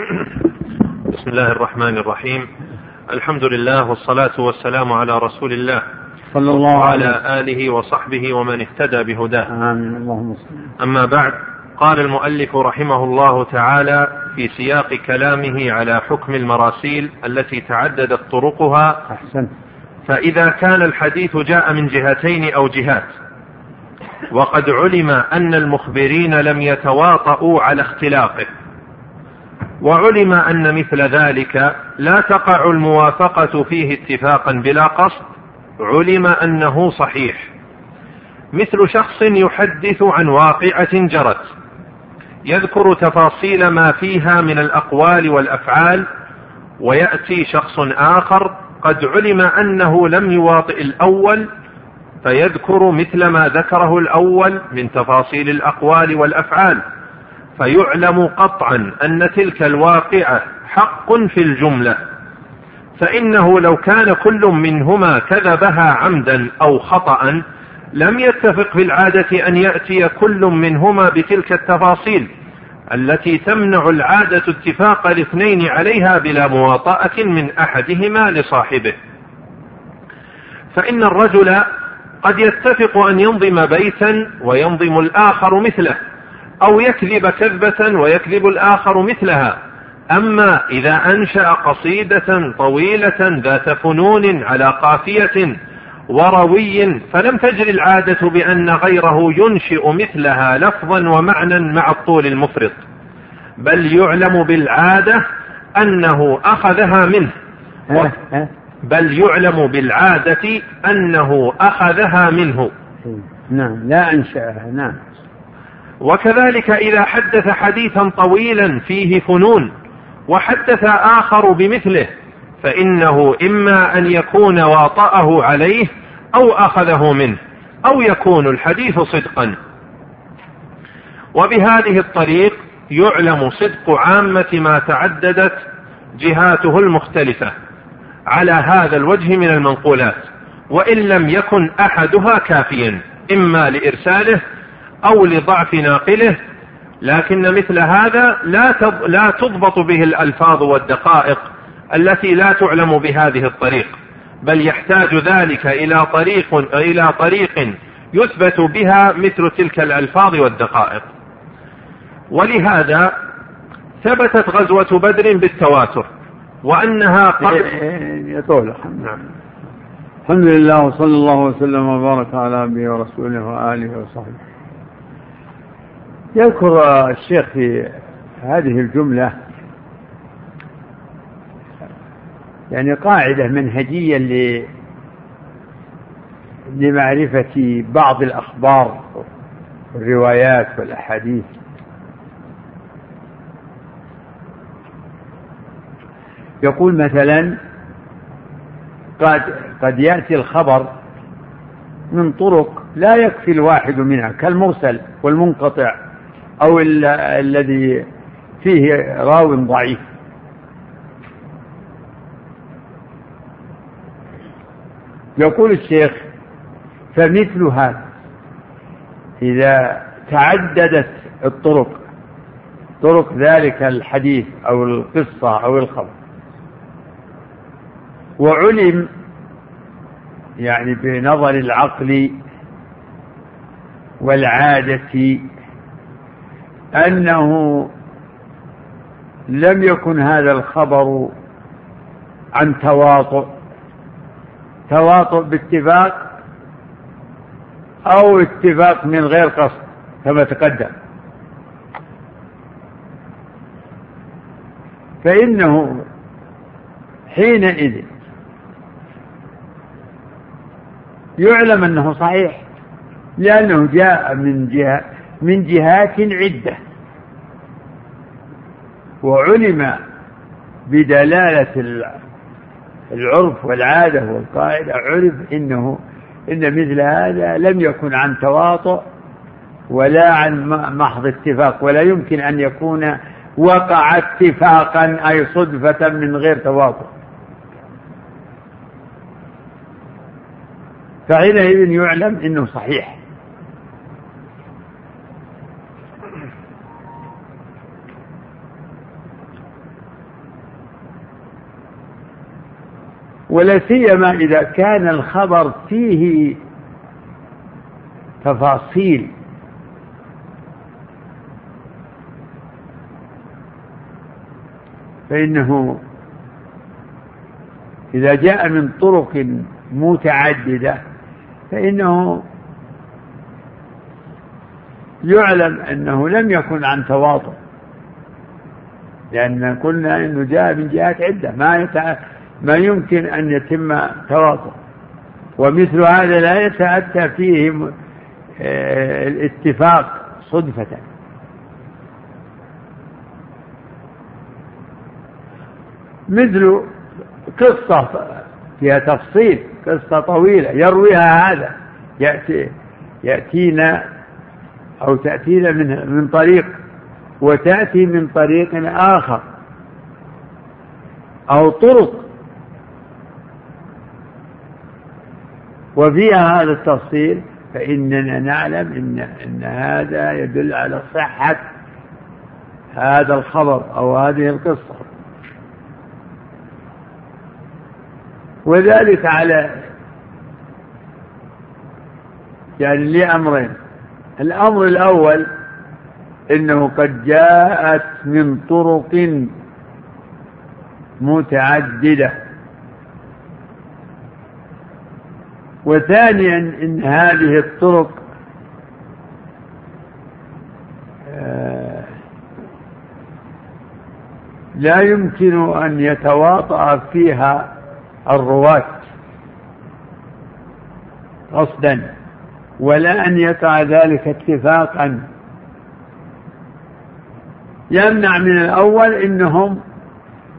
بسم الله الرحمن الرحيم الحمد لله والصلاة والسلام على رسول الله صلى الله وعلى آله وصحبه ومن اهتدى بهداه آمين اللهم أما بعد قال المؤلف رحمه الله تعالى في سياق كلامه على حكم المراسيل التي تعددت طرقها أحسنت فإذا كان الحديث جاء من جهتين أو جهات وقد علم أن المخبرين لم يتواطؤوا على اختلاقه وعلم أن مثل ذلك لا تقع الموافقة فيه اتفاقا بلا قصد علم أنه صحيح. مثل شخص يحدث عن واقعة جرت يذكر تفاصيل ما فيها من الأقوال والأفعال ويأتي شخص آخر قد علم أنه لم يواطئ الأول فيذكر مثل ما ذكره الأول من تفاصيل الأقوال والأفعال. فيعلم قطعا أن تلك الواقعة حق في الجملة فإنه لو كان كل منهما كذبها عمدا أو خطأ لم يتفق في العادة أن يأتي كل منهما بتلك التفاصيل التي تمنع العادة اتفاق الاثنين عليها بلا مواطأة من أحدهما لصاحبه. فإن الرجل قد يتفق أن ينظم بيتا وينظم الآخر مثله أو يكذب كذبة ويكذب الآخر مثلها. أما إذا أنشأ قصيدة طويلة ذات فنون على قافية وروي فلم تجر العادة بأن غيره ينشئ مثلها لفظا ومعنى مع الطول المفرط. بل يعلم بالعادة أنه أخذها منه. ها. بل يعلم بالعادة أنه أخذها منه. نعم لا أنشأها نعم. وكذلك إذا حدث حديثا طويلا فيه فنون وحدث آخر بمثله فإنه إما أن يكون واطأه عليه أو أخذه منه أو يكون الحديث صدقا. وبهذه الطريق يعلم صدق عامة ما تعددت جهاته المختلفة على هذا الوجه من المنقولات وإن لم يكن أحدها كافيا إما لإرساله أو لضعف ناقله لكن مثل هذا لا لا تضبط به الألفاظ والدقائق التي لا تعلم بهذه الطريق بل يحتاج ذلك إلى طريق إلى طريق يثبت بها مثل تلك الألفاظ والدقائق. ولهذا ثبتت غزوة بدر بالتواتر وأنها قبل يطول. نعم. الحمد لله وصلى الله وسلم وبارك على نبيه ورسوله وآله وصحبه. يذكر الشيخ في هذه الجملة يعني قاعدة منهجية لمعرفة بعض الأخبار والروايات والأحاديث. يقول مثلا قد قد يأتي الخبر من طرق لا يكفي الواحد منها كالمرسل والمنقطع. أو الذي فيه راو ضعيف. يقول الشيخ فمثل هذا إذا تعددت الطرق طرق ذلك الحديث أو القصة أو الخبر وعلم يعني بنظر العقل والعادة أنه لم يكن هذا الخبر عن تواطؤ تواطؤ باتفاق أو اتفاق من غير قصد كما تقدم. فإنه حينئذ يعلم أنه صحيح لأنه جاء من جهة من جهات عدة. وعلم بدلالة العرف والعادة والقاعدة عرف إنه إن مثل هذا لم يكن عن تواطؤ ولا عن محض اتفاق ولا يمكن أن يكون وقع اتفاقا أي صدفة من غير تواطؤ. فحينئذ يعلم إنه صحيح. ولا سيما إذا كان الخبر فيه تفاصيل فإنه إذا جاء من طرق متعددة فإنه يعلم أنه لم يكن عن تواطؤ لأن قلنا أنه جاء من جهات عدة ما. ما يمكن أن يتم تواطؤ ومثل هذا لا يتأتى فيه آه، الاتفاق صدفة. مثل قصة فيها تفصيل قصة طويلة يرويها هذا. يأتي يأتينا أو تأتينا من من طريق وتأتي من طريق آخر. أو طرق وفيها هذا التفصيل فإننا نعلم إن إن هذا يدل على صحة هذا الخبر أو هذه القصة. وذلك على يعني لأمرين. الأمر الأول إنه قد جاءت من طرق متعددة. وثانيا إن هذه الطرق آه، لا يمكن أن يتواطأ فيها الرواة قصدا ولا أن يقع ذلك اتفاقا. يمنع من الأول إنهم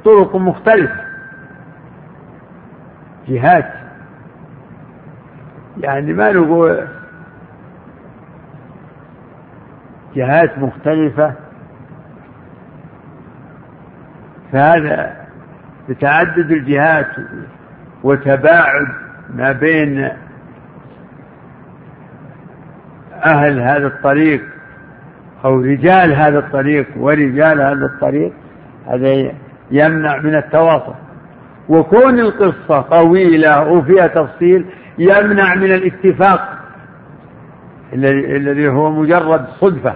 طرق مختلفة جهات يعني ما نقول جهات مختلفة فهذا بتعدد الجهات وتباعد ما بين أهل هذا الطريق أو رجال هذا الطريق ورجال هذا الطريق هذا يمنع من التواصل. وكون القصة طويلة وفيها تفصيل يمنع من الاتفاق الذي هو مجرد صدفة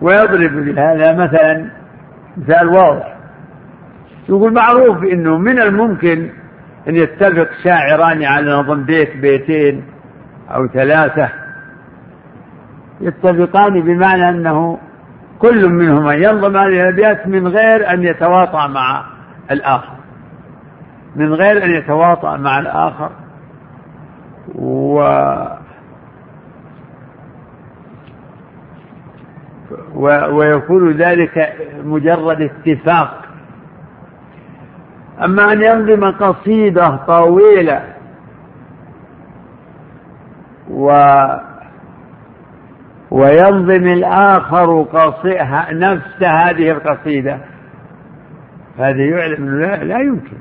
ويضرب لهذا مثلا مثال واضح. يقول معروف إنه من الممكن أن يتفق شاعران على نظم بيت بيتين أو ثلاثة يتفقان بمعنى أنه كل منهما ينظم هذه الأبيات من غير أن يتواطأ مع الآخر. من غير أن يتواطأ مع الآخر و ويكون ذلك مجرد اتفاق. أما أن ينظم قصيدة طويلة و وينظم الآخر نفس هذه القصيدة. هذا يعلم أنه لا, لا يمكن.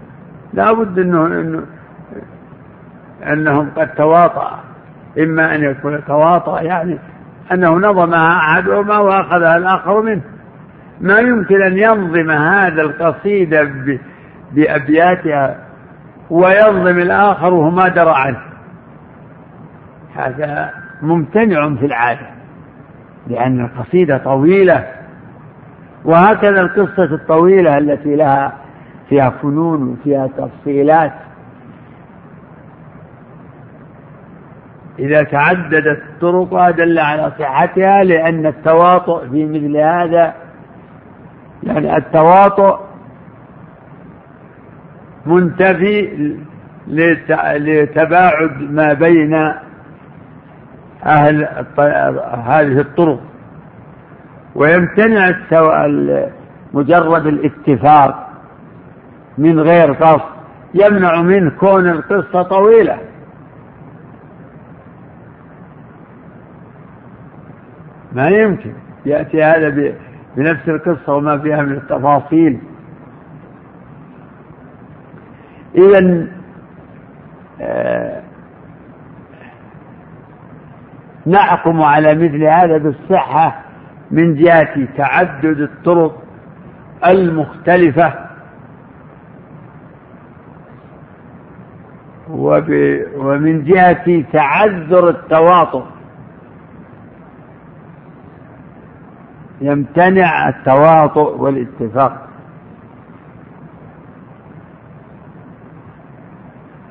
لا بد أنه, أنه أنهم قد تواطأ. إما أن يكون تواطأ يعني أنه نظمها أحدهما وأخذها الآخر منه. ما يمكن أن ينظم هذا القصيدة بأبياتها وينظم الآخر وما درى عنه. هذا ممتنع في العادة لأن القصيدة طويلة. وهكذا القصة الطويلة التي لها فيها فنون وفيها تفصيلات. إذا تعددت طرقها دل على صحتها لأن التواطؤ في مثل هذا يعني التواطؤ منتفي لتباعد ما بين أهل هذه الطرق. ويمتنع مجرد الاتفاق من غير قصد يمنع منه كون القصة طويلة. ما يمكن يأتي هذا بنفس القصة وما فيها من التفاصيل. إذا آه، نحكم على مثل هذا بالصحة. من جهة تعدد الطرق المختلفة ومن جهة تعذر التواطؤ. يمتنع التواطؤ والاتفاق.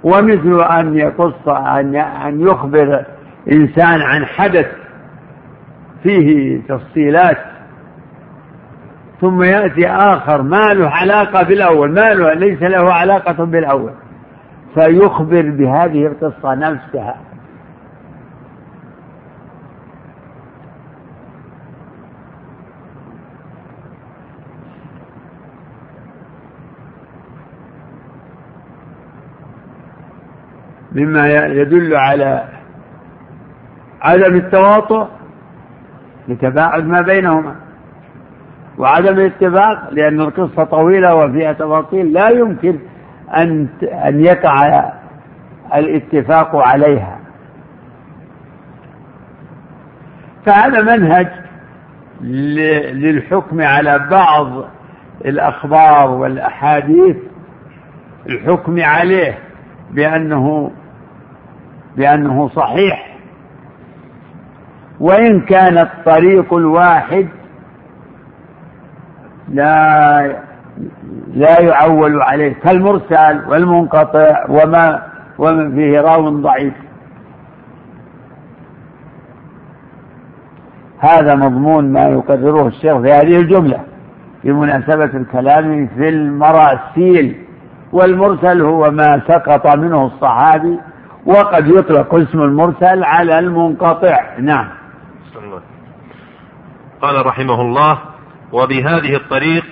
ومثل أن يقص أن أن يخبر إنسان عن حدث فيه تفصيلات ثم يأتي آخر ما له علاقة بالأول ما له ليس له علاقة بالأول. فيخبر بهذه القصة نفسها. مما يدل على عدم التواطؤ لتباعد ما بينهما. وعدم الاتفاق لأن القصة طويلة وفيها تفاصيل لا يمكن أن أن يقع الاتفاق عليها. فهذا منهج للحكم على بعض الأخبار والأحاديث الحكم عليه بأنه بأنه صحيح. وإن كان الطريق الواحد لا لا يعول عليه كالمرسل والمنقطع وما ومن فيه راو ضعيف. هذا مضمون ما يقرره الشيخ في هذه الجملة في مناسبة الكلام في المراسيل. والمرسل هو ما سقط منه الصحابي وقد يطلق اسم المرسل على المنقطع. نعم. قال رحمه الله وبهذه الطريق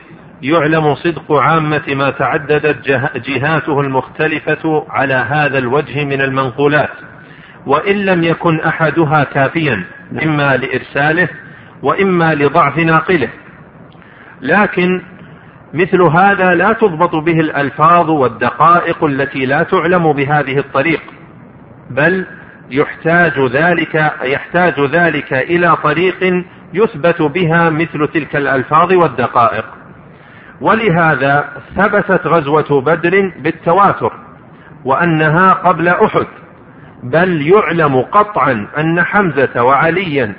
يعلم صدق عامة ما تعددت جهاته المختلفة على هذا الوجه من المنقولات وإن لم يكن أحدها كافيا إما لإرساله وإما لضعف ناقله. لكن مثل هذا لا تضبط به الألفاظ والدقائق التي لا تعلم بهذه الطريق بل يحتاج ذلك يحتاج ذلك إلى طريق يثبت بها مثل تلك الألفاظ والدقائق. ولهذا ثبتت غزوة بدر بالتواتر وأنها قبل أحد بل يعلم قطعا أن حمزة وعليا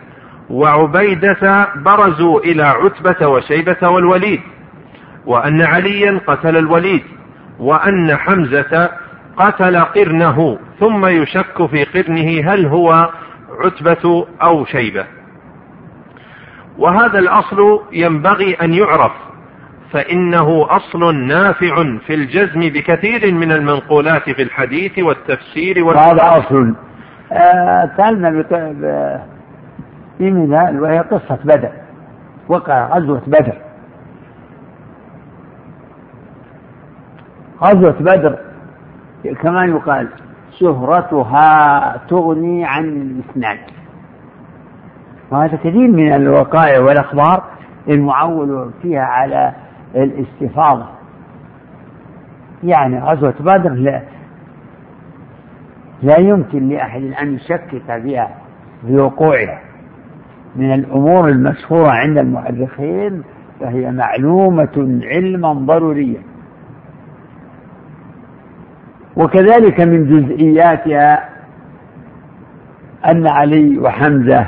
وعبيدة برزوا إلى عتبة وشيبة والوليد وأن عليا قتل الوليد وأن حمزة قتل قرنه ثم يشك في قرنه هل هو عتبة أو شيبة. وهذا الأصل ينبغي أن يعرف فإنه أصل نافع في الجزم بكثير من المنقولات في الحديث والتفسير هذا أصل. آه سألنا في مثال وهي قصة بدر وقع غزوة بدر. غزوة بدر كما يقال شهرتها تغني عن الإسناد. وهذا كثير من الوقائع والأخبار المعول فيها على الاستفاضة. يعني غزوة بدر لا لا يمكن لأحد أن يشكك فيها في وقوعها من الأمور المشهورة عند المؤرخين فهي معلومة علما ضروريا وكذلك من جزئياتها أن علي وحمزة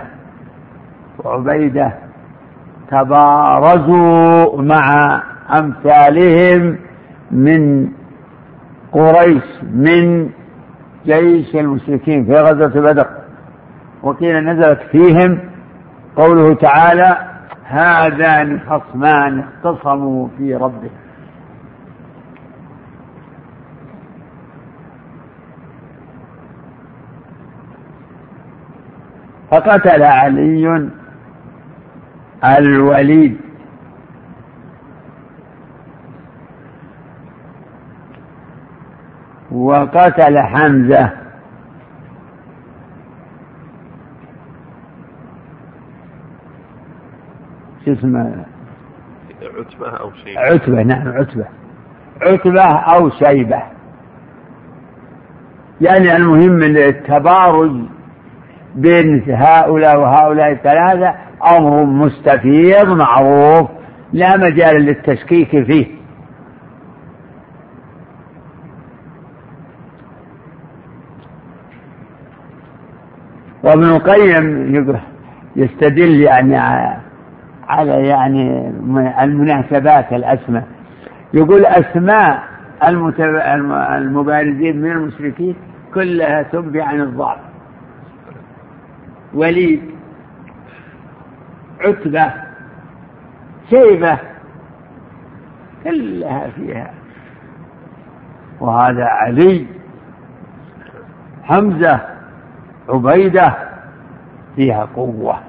وعبيدة تبارزوا مع أمثالهم من قريش من جيش المشركين في غزوة بدر. وقيل نزلت فيهم قوله تعالى هذان خصمان اختصموا في ربهم. فقتل علي الوليد. وقتل حمزة. شو اسمه؟ عتبة أو شيبة. عتبة نعم عتبة. عتبة أو شيبة. يعني المهم التبارج بين هؤلاء وهؤلاء الثلاثة أمر مستفيض معروف لا مجال للتشكيك فيه. وابن القيم يستدل يعني على يعني المناسبات الأسماء. يقول أسماء المبارزين من المشركين كلها تنبي عن الضعف. وليد عتبة شيبة كلها فيها. وهذا علي حمزة عبيدة فيها قوة.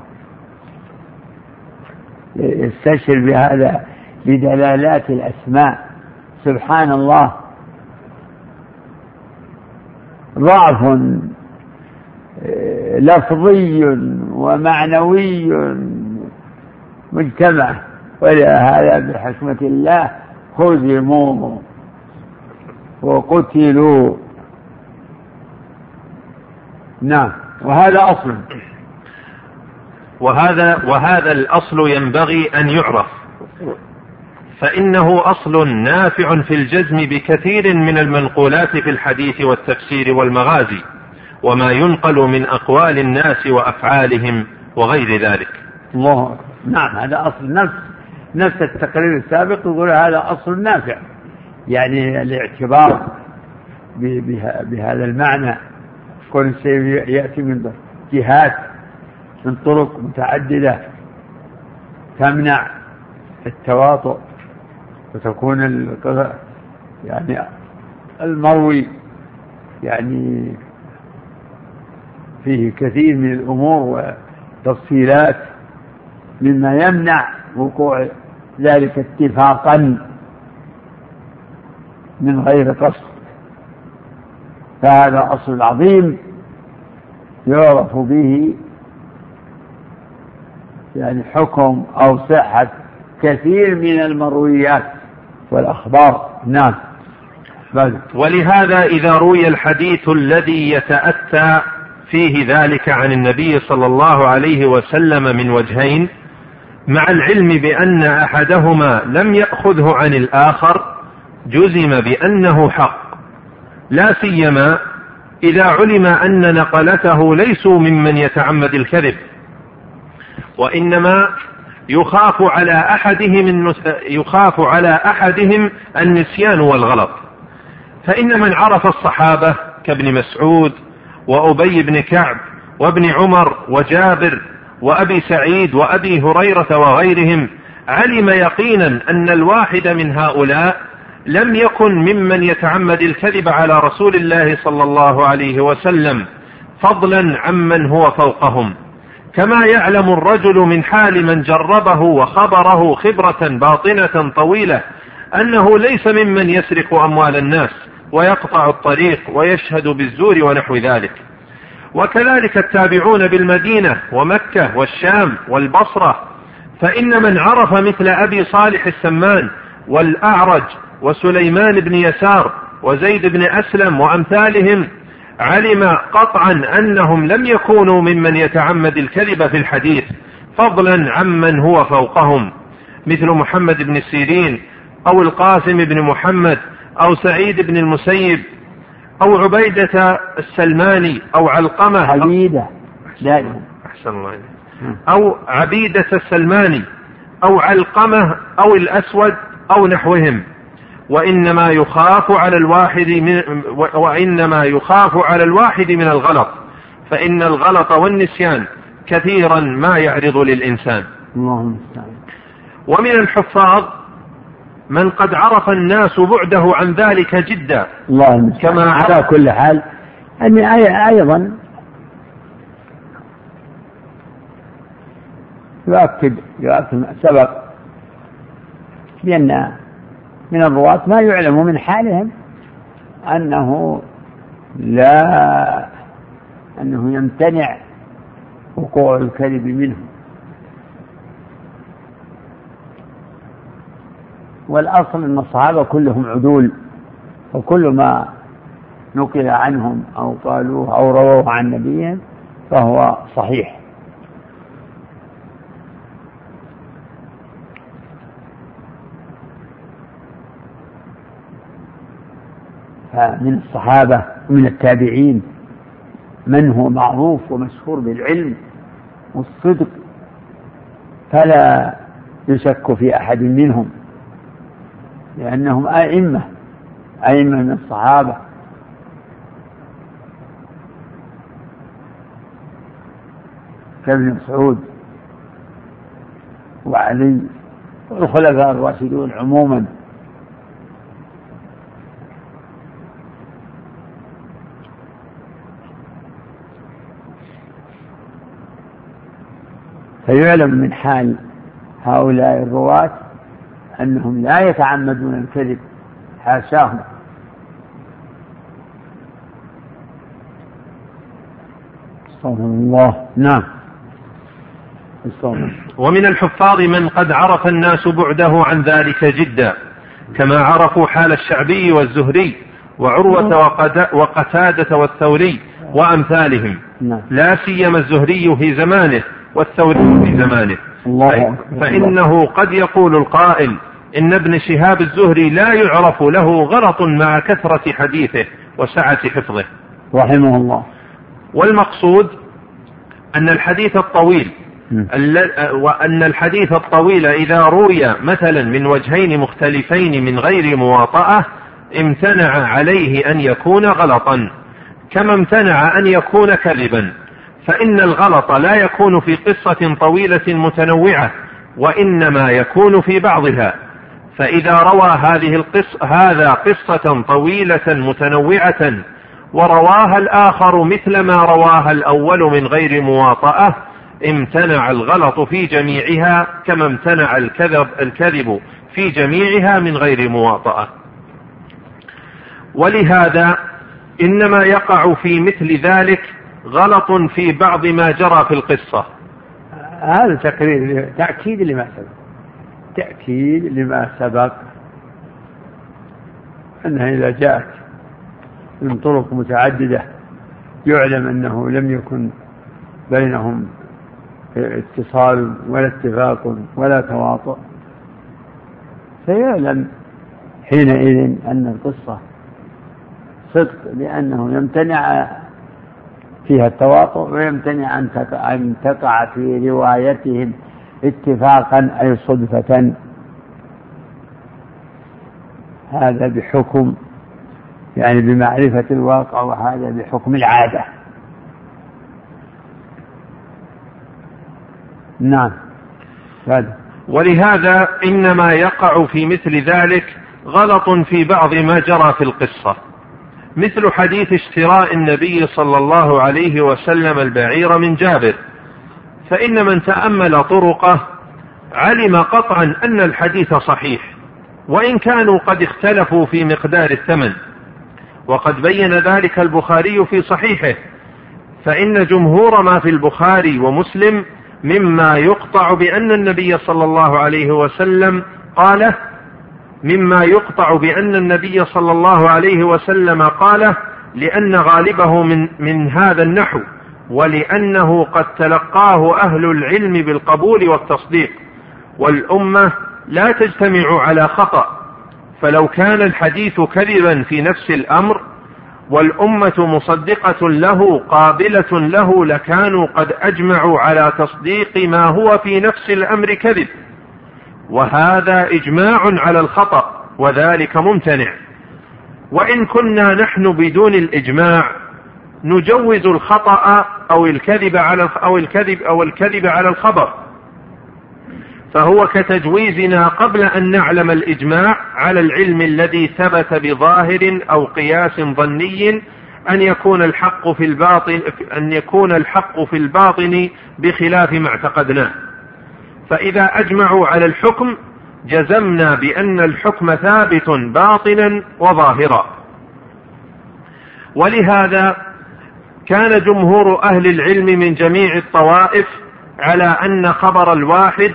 يستشعر بهذا بدلالات الأسماء. سبحان الله. ضعف لفظي ومعنوي مجتمع. ولهذا بحكمة الله هزموا وقتلوا. نعم. وهذا أصل. وهذا وهذا الأصل ينبغي أن يعرف. فإنه أصل نافع في الجزم بكثير من المنقولات في الحديث والتفسير والمغازي. وما ينقل من أقوال الناس وأفعالهم وغير ذلك. الله نعم هذا أصل نفس نفس التقرير السابق يقول هذا أصل نافع. يعني الاعتبار بهذا المعنى. كل الشيء يأتي من جهات من طرق متعددة تمنع التواطؤ وتكون يعني المروي يعني فيه كثير من الأمور وتفصيلات مما يمنع وقوع ذلك اتفاقا من غير قصد فهذا أصل عظيم يعرف به يعني حكم أو صحة كثير من المرويات والأخبار نعم. ولهذا إذا روي الحديث الذي يتأتى فيه ذلك عن النبي صلى الله عليه وسلم من وجهين مع العلم بأن أحدهما لم يأخذه عن الآخر جزم بأنه حق. لا سيما إذا علم أن نقلته ليسوا ممن يتعمد الكذب. وإنما يخاف على أحدهم يخاف على أحدهم النسيان والغلط. فإن من عرف الصحابة كابن مسعود وأبي بن كعب وابن عمر وجابر وأبي سعيد وأبي هريرة وغيرهم علم يقينا أن الواحد من هؤلاء لم يكن ممن يتعمد الكذب على رسول الله صلى الله عليه وسلم فضلا عمن هو فوقهم. كما يعلم الرجل من حال من جربه وخبره خبرة باطنة طويلة أنه ليس ممن يسرق أموال الناس. ويقطع الطريق ويشهد بالزور ونحو ذلك. وكذلك التابعون بالمدينة ومكة والشام والبصرة فإن من عرف مثل أبي صالح السمان والأعرج وسليمان بن يسار وزيد بن أسلم وأمثالهم علم قطعا أنهم لم يكونوا ممن يتعمد الكذب في الحديث فضلا عمن هو فوقهم مثل محمد بن سيرين أو القاسم بن محمد أو سعيد بن المسيب أو عبيدة السلماني أو علقمة عبيدة دائما. أحسن الله أو عبيدة السلماني أو علقمة أو الأسود أو نحوهم. وإنما يخاف على الواحد من وإنما يخاف على الواحد من الغلط. فإن الغلط والنسيان كثيرا ما يعرض للإنسان. اللهم ومن الحفاظ من قد عرف الناس بعده عن ذلك جدا. الله كما على كل حال أني أيضا يؤكد يؤكد سبق بأن من الرواة ما يعلم من حالهم أنه لا أنه يمتنع وقوع الكذب منهم. والأصل أن الصحابة كلهم عدول وكل ما نقل عنهم أو قالوه أو رووه عن نبيهم فهو صحيح. فمن الصحابة ومن التابعين من هو معروف ومشهور بالعلم والصدق فلا يشك في أحد منهم. لأنهم أئمة أئمة من الصحابة. كابن مسعود وعلي والخلفاء الراشدون عموما. فيعلم من حال هؤلاء الرواة أنهم لا يتعمدون الكذب. حاشاهم. استغفر الله. نعم. ومن الحفاظ من قد عرف الناس بعده عن ذلك جدا كما عرفوا حال الشعبي والزهري وعروة وقتادة والثوري وأمثالهم. نعم. لا سيما الزهري في زمانه والثوري في زمانه. الله فإنه قد يقول القائل إن ابن شهاب الزهري لا يعرف له غلط مع كثرة حديثه وسعة حفظه. رحمه الله. والمقصود أن الحديث الطويل وأن الحديث الطويل إذا روي مثلا من وجهين مختلفين من غير مواطأة امتنع عليه أن يكون غلطا. كما امتنع أن يكون كذبا. فإن الغلط لا يكون في قصة طويلة متنوعة وإنما يكون في بعضها. فإذا روى هذه القصة هذا قصة طويلة متنوعة ورواها الآخر مثل ما رواها الأول من غير مواطأة امتنع الغلط في جميعها كما امتنع الكذب الكذب في جميعها من غير مواطأة. ولهذا إنما يقع في مثل ذلك غلط في بعض ما جرى في القصة. هذا تقرير تأكيد لما سبق. تأكيد لما سبق أنها إذا جاءت من طرق متعددة يعلم أنه لم يكن بينهم اتصال ولا اتفاق ولا تواطؤ فيعلم حينئذ أن القصة صدق لأنه يمتنع فيها التواطؤ ويمتنع أن تقع, في روايتهم اتفاقا أي صدفة. هذا بحكم يعني بمعرفة الواقع وهذا بحكم العادة. نعم. هذا ولهذا إنما يقع في مثل ذلك غلط في بعض ما جرى في القصة. مثل حديث اشتراء النبي صلى الله عليه وسلم البعير من جابر. فإن من تأمل طرقه علم قطعا أن الحديث صحيح وإن كانوا قد اختلفوا في مقدار الثمن. وقد بين ذلك البخاري في صحيحه فإن جمهور ما في البخاري ومسلم مما يقطع بأن النبي صلى الله عليه وسلم قاله مما يقطع بأن النبي صلى الله عليه وسلم قاله لأن غالبه من من هذا النحو. ولأنه قد تلقاه أهل العلم بالقبول والتصديق والأمة لا تجتمع على خطأ فلو كان الحديث كذبا في نفس الأمر والأمة مصدقة له قابلة له لكانوا قد أجمعوا على تصديق ما هو في نفس الأمر كذب. وهذا إجماع على الخطأ وذلك ممتنع. وإن كنا نحن بدون الإجماع نجوز الخطأ أو الكذب على أو الكذب أو الكذب على الخبر. فهو كتجويزنا قبل أن نعلم الإجماع على العلم الذي ثبت بظاهر أو قياس ظني أن يكون الحق في الباطن أن يكون الحق في الباطن بخلاف ما اعتقدناه. فإذا أجمعوا على الحكم جزمنا بأن الحكم ثابت باطنا وظاهرا. ولهذا كان جمهور أهل العلم من جميع الطوائف على أن خبر الواحد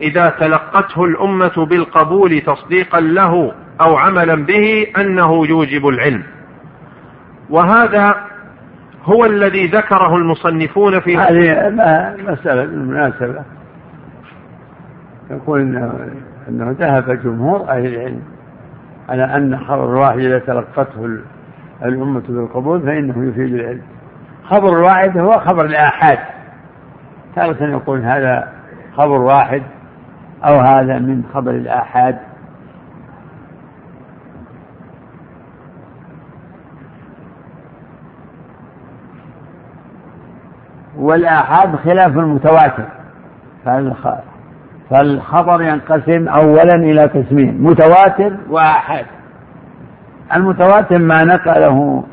إذا تلقته الأمة بالقبول تصديقا له أو عملا به أنه يوجب العلم. وهذا هو الذي ذكره المصنفون في هذه مسألة بالمناسبة. يقول إنه, إنه ذهب جمهور أهل العلم على أن خبر الواحد إذا تلقته الأمة بالقبول فإنه يفيد العلم. خبر الواحد هو خبر الآحاد تارة يقول هذا خبر واحد أو هذا من خبر الآحاد. والآحاد خلاف المتواتر. فالخبر ينقسم أولا إلى قسمين متواتر وآحاد. المتواتر ما نقله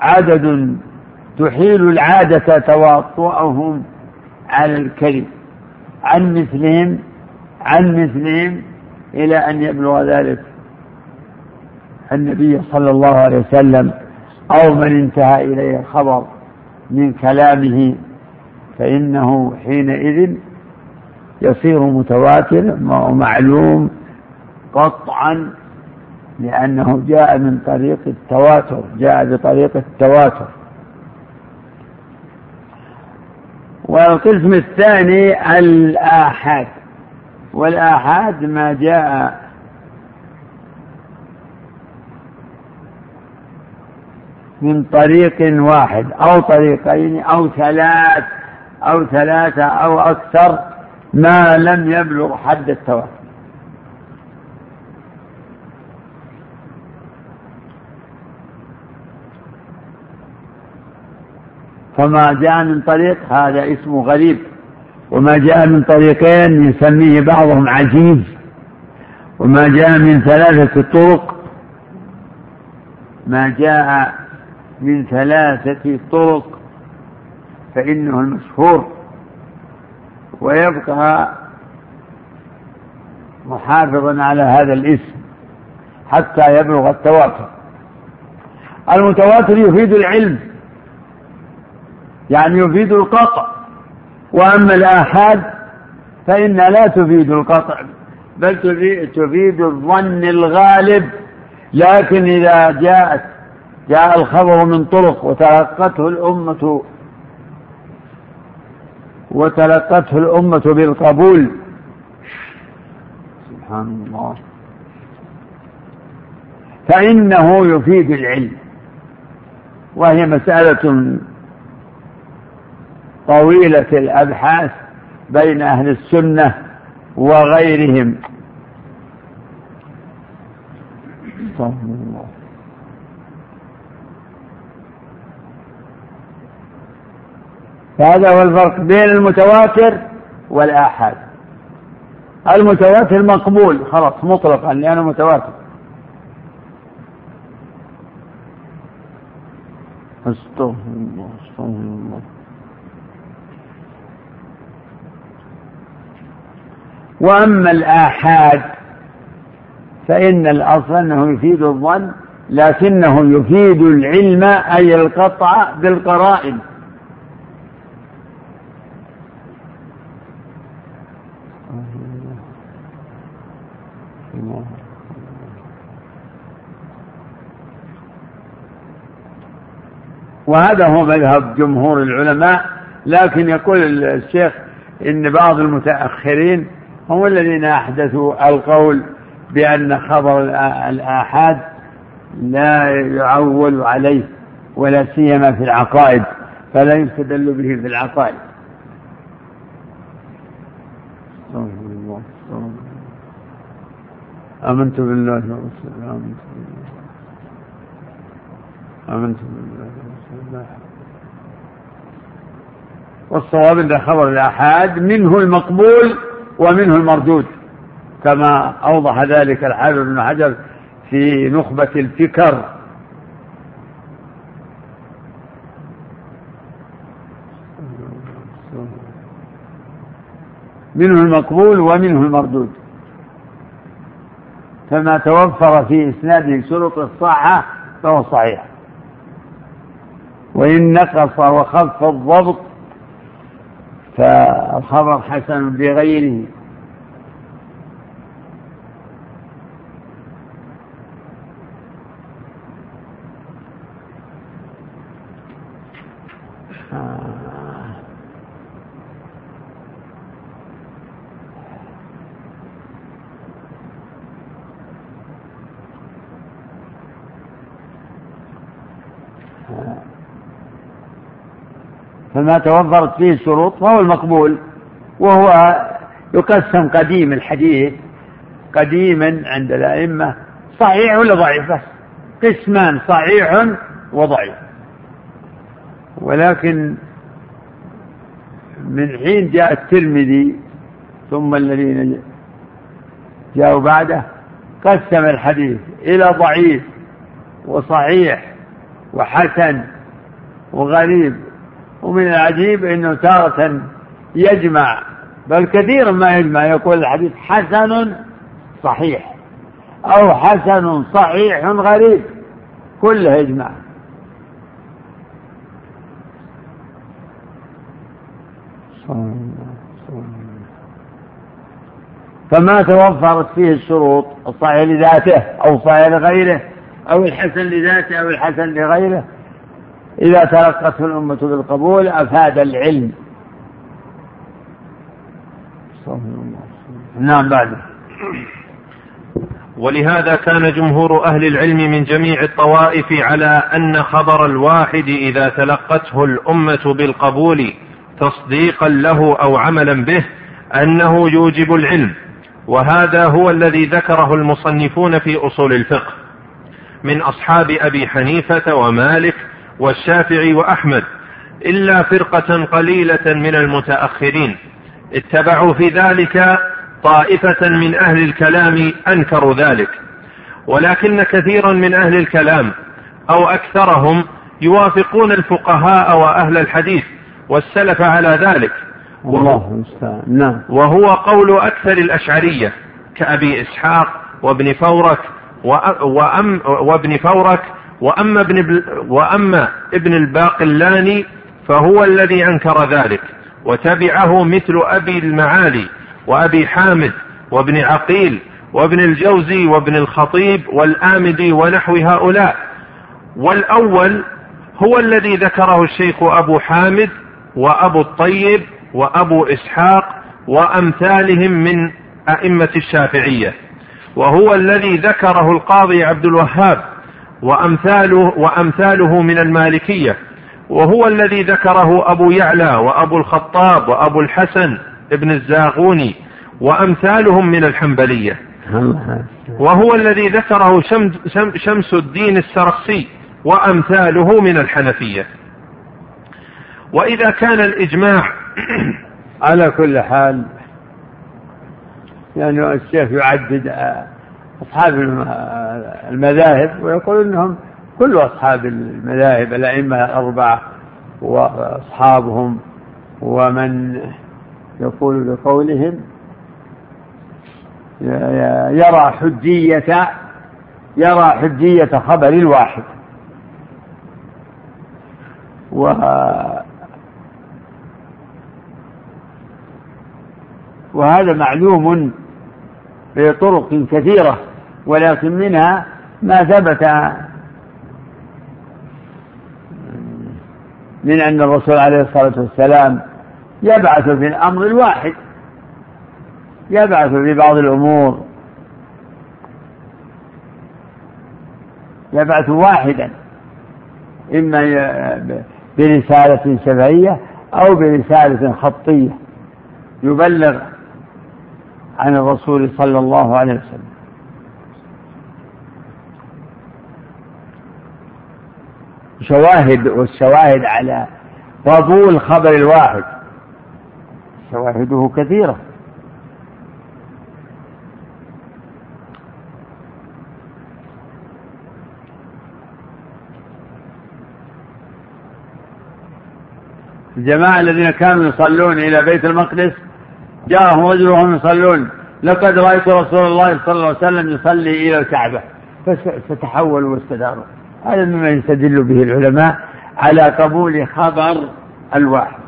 عدد تحيل العادة تواطؤهم على الكذب. عن مثلهم عن مثلهم إلى أن يبلغ ذلك النبي صلى الله عليه وسلم أو من انتهى إليه الخبر من كلامه فإنه حينئذ يصير متواتر ومعلوم قطعا لأنه جاء من طريق التواتر جاء بطريق التواتر. والقسم الثاني الآحاد. والآحاد ما جاء من طريق واحد أو طريقين أو ثلاث أو ثلاثة أو أكثر ما لم يبلغ حد التواتر. فما جاء من طريق هذا اسمه غريب. وما جاء من طريقين يسميه بعضهم عجيز. وما جاء من ثلاثة طرق. ما جاء من ثلاثة طرق فإنه المشهور. ويبقى محافظا على هذا الاسم حتى يبلغ التواتر. المتواتر يفيد العلم. يعني يفيد القطع. وأما الآحاد فإنها لا تفيد القطع بل تفيد الظن الغالب. لكن إذا جاءت جاء الخبر من طرق وتلقته الأمة وتلقته الأمة بالقبول. سبحان الله. فإنه يفيد العلم. وهي مسألة طويلة الأبحاث بين أهل السنة وغيرهم. فهذا هو الفرق بين المتواتر والآحاد. المتواتر مقبول خلاص مطلقا لأنه متواتر. استغفر الله استغفر الله وأما الآحاد فإن الأصل أنه يفيد الظن لكنه يفيد العلم أي القطع بالقرائن. وهذا هو مذهب جمهور العلماء لكن يقول الشيخ إن بعض المتأخرين هم الذين أحدثوا القول بأن خبر الآحاد لا يعول عليه ولا سيما في العقائد فلا يستدل به في العقائد. آمنت بالله ورسوله آمنت بالله آمنت بالله ورسوله والصواب أن خبر الآحاد منه المقبول ومنه المردود كما أوضح ذلك الحافظ بن حجر في نخبة الفكر. منه المقبول ومنه المردود. فما توفر في إسناده شروط الصحة فهو صحيح. وإن نقص وخف الضبط فالخبر حسن لغيره Yeah. Uh -huh. فما توفرت فيه الشروط فهو المقبول وهو يقسم قديم الحديث قديما عند الأئمة صحيح ولا ضعيف بس قسمان صحيح وضعيف. ولكن من حين جاء الترمذي ثم الذين جاءوا بعده قسم الحديث إلى ضعيف وصحيح وحسن وغريب ومن العجيب أنه تارة يجمع بل كثيرا ما يجمع يقول الحديث حسن صحيح أو حسن صحيح غريب كله يجمع. فما توفرت فيه الشروط الصحيح لذاته أو صحيح لغيره أو الحسن لذاته أو الحسن لغيره. إذا تلقته الأمة بالقبول أفاد العلم. نعم بعده ولهذا كان جمهور أهل العلم من جميع الطوائف على أن خبر الواحد إذا تلقته الأمة بالقبول تصديقا له أو عملا به أنه يوجب العلم. وهذا هو الذي ذكره المصنفون في أصول الفقه. من أصحاب أبي حنيفة ومالك والشافعي وأحمد إلا فرقة قليلة من المتأخرين. اتبعوا في ذلك طائفة من أهل الكلام أنكروا ذلك. ولكن كثيرا من أهل الكلام أو أكثرهم يوافقون الفقهاء وأهل الحديث والسلف على ذلك. الله نعم. وهو قول أكثر الأشعرية كأبي إسحاق وابن فورك وأم وابن فورك وأما ابن وأما ابن الباقلاني فهو الذي أنكر ذلك وتبعه مثل أبي المعالي وأبي حامد وابن عقيل وابن الجوزي وابن الخطيب والآمدي ونحو هؤلاء. والأول هو الذي ذكره الشيخ أبو حامد وأبو الطيب وأبو إسحاق وأمثالهم من أئمة الشافعية وهو الذي ذكره القاضي عبد الوهاب وأمثاله, وأمثاله من المالكية. وهو الذي ذكره أبو يعلى وأبو الخطاب وأبو الحسن ابن الزاغوني وأمثالهم من الحنبلية. وهو الذي ذكره شمس الدين السرخسي وأمثاله من الحنفية. وإذا كان الإجماع على كل حال يعني الشيخ يعدد أصحاب المذاهب ويقول أنهم كل أصحاب المذاهب الأئمة الأربعة وأصحابهم ومن يقول بقولهم يرى حجية يرى حجية خبر الواحد. و وهذا معلوم بطرق كثيرة. ولكن منها ما ثبت من أن الرسول عليه الصلاة والسلام يبعث في الأمر الواحد يبعث في بعض الأمور يبعث واحدا إما برسالة شفهية أو برسالة خطية يبلغ عن الرسول صلى الله عليه وسلم. شواهد والشواهد على قبول خبر الواحد. شواهده كثيرة. الجماعة الذين كانوا يصلون إلى بيت المقدس جاءهم رجل وهم يصلون. لقد رأيت رسول الله صلى الله عليه وسلم يصلي إلى الكعبة. فتحولوا واستداروا. هذا مما يستدل به العلماء على قبول خبر الواحد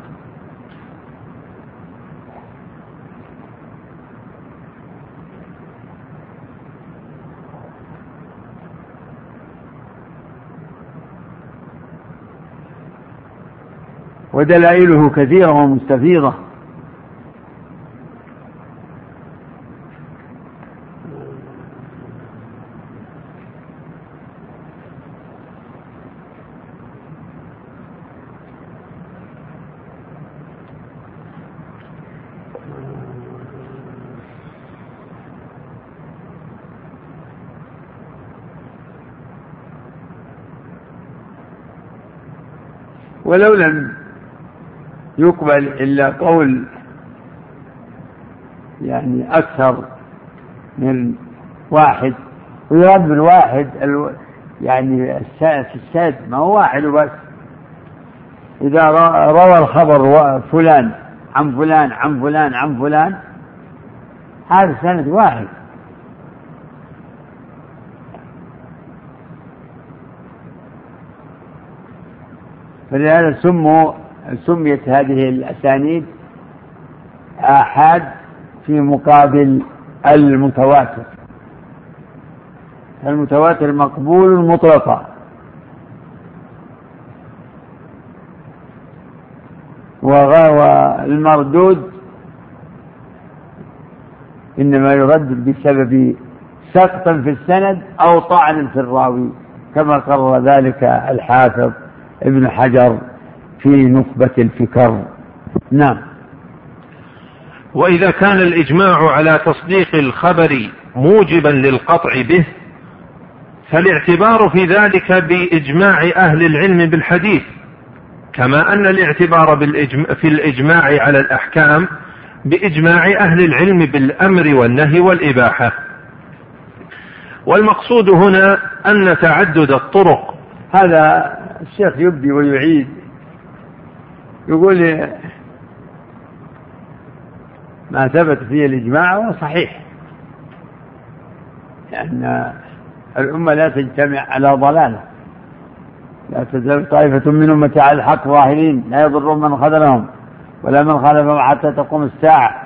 ودلائله كثيرة ومستفيضة. ولو لم يقبل إلا قول يعني أكثر من واحد ويرد بالواحد يعني في الساد ما هو واحد وبس. إذا روى الخبر فلان عن فلان عن فلان عن فلان هذا سند واحد. فلهذا سموا سميت هذه الأسانيد آحاد في مقابل المتواتر. المتواتر مقبول مطلقا. والمردود إنما يرد بسبب سقط في السند أو طعن في الراوي كما قرر ذلك الحافظ. ابن حجر في نخبة الفكر. نعم. وإذا كان الإجماع على تصديق الخبر موجبا للقطع به فالاعتبار في ذلك بإجماع أهل العلم بالحديث كما أن الاعتبار في الإجماع على الأحكام بإجماع أهل العلم بالأمر والنهي والإباحة. والمقصود هنا أن تعدد الطرق. هذا الشيخ يبدي ويعيد. يقول ما ثبت فيه الإجماع هو صحيح. لأن الأمة لا تجتمع على ضلالة. لا تزال طائفة من أمتي على الحق ظاهرين لا يضر من خذلهم ولا من خالفهم حتى تقوم الساعة.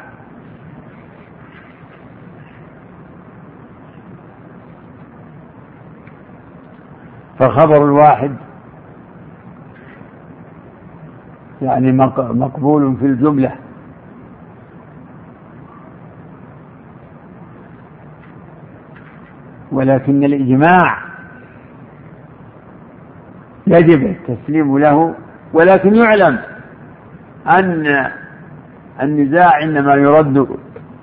فخبر الواحد يعني مقبول في الجملة. ولكن الإجماع يجب التسليم له ولكن يعلم أن النزاع إنما يرد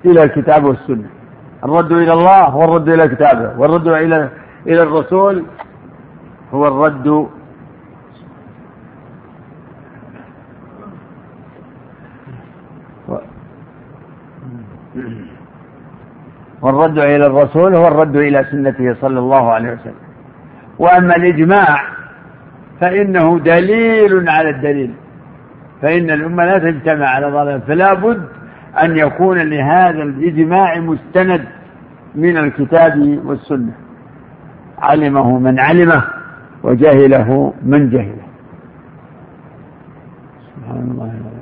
إلى الكتاب والسنة. الرد إلى الله هو الرد إلى كتابه والرد إلى إلى الرسول هو الرد والرد إلى الرسول هو الرد إلى سنته صلى الله عليه وسلم. وأما الإجماع فإنه دليل على الدليل. فإن الأمة لا تجتمع على ضلال فلا بد أن يكون لهذا الإجماع مستند من الكتاب والسنة. علمه من علمه وجهله من جهله. سبحان الله.